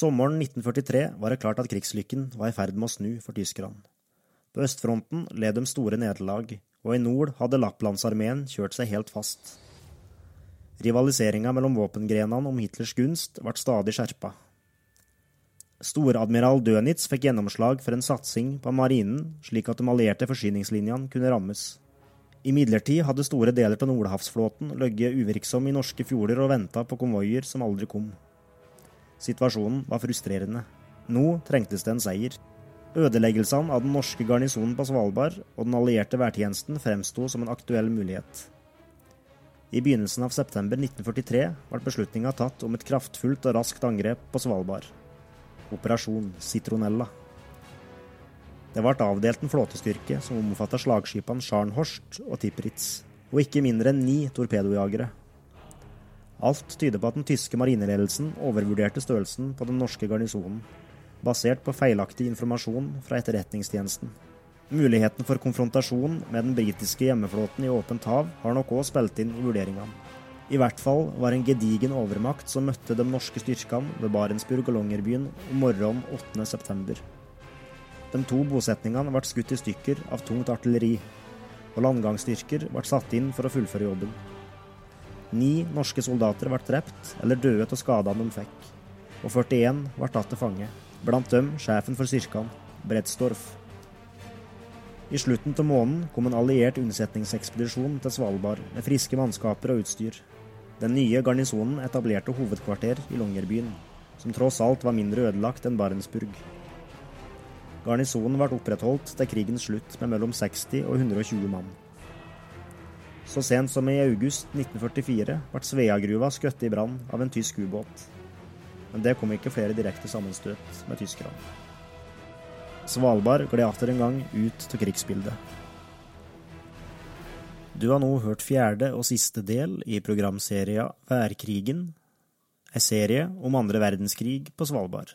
Sommeren 1943 var det klart at krigslykken var i ferd med å snu for tyskerne. På østfronten led de store nederlag, og i nord hadde Lapplandsarmeen kjørt seg helt fast. Rivaliseringa mellom våpengrenene om Hitlers gunst ble stadig skjerpa. Storadmiral Dönitz fikk gjennomslag for en satsing på marinen, slik at de allierte forsyningslinjene kunne rammes. Imidlertid hadde store deler av Nordhavsflåten ligget uvirksom i norske fjorder og venta på konvoier som aldri kom. Situasjonen var frustrerende. Nå trengtes det en seier. Ødeleggelsene av den norske garnisonen på Svalbard og den allierte værtjenesten fremsto som en aktuell mulighet. I begynnelsen av september 1943 ble beslutninga tatt om et kraftfullt og raskt angrep på Svalbard. Operasjon Citronella. Det ble avdelt en flåtestyrke som omfattet slagskipene Scharnhorst og Tipritz, og ikke mindre enn ni torpedojagere. Alt tyder på at den tyske marineledelsen overvurderte størrelsen på den norske garnisonen, basert på feilaktig informasjon fra etterretningstjenesten. Muligheten for konfrontasjon med den britiske hjemmeflåten i åpent hav har nok òg spilt inn i vurderingene. I hvert fall var en gedigen overmakt som møtte de norske styrkene ved Barentsburg og Longyearbyen om morgenen 8.9. De to bosetningene ble skutt i stykker av tungt artilleri, og landgangsstyrker ble satt inn for å fullføre jobben. Ni norske soldater ble drept eller døde av skadene de fikk, og 41 ble tatt til fange, blant dem sjefen for styrkene, Bredstorff. I slutten av måneden kom en alliert unnsetningsekspedisjon til Svalbard med friske mannskaper og utstyr. Den nye garnisonen etablerte hovedkvarter i Longyearbyen, som tross alt var mindre ødelagt enn Barentsburg. Garnisonen ble opprettholdt til krigens slutt med mellom 60 og 120 mann. Så sent som i august 1944 ble Sveagruva skutt i brann av en tysk ubåt. Men det kom ikke flere direkte sammenstøt med tyskerne. Svalbard gled atter en gang ut av krigsbildet. Du har nå hørt fjerde og siste del i programserien Værkrigen, en serie om andre verdenskrig på Svalbard.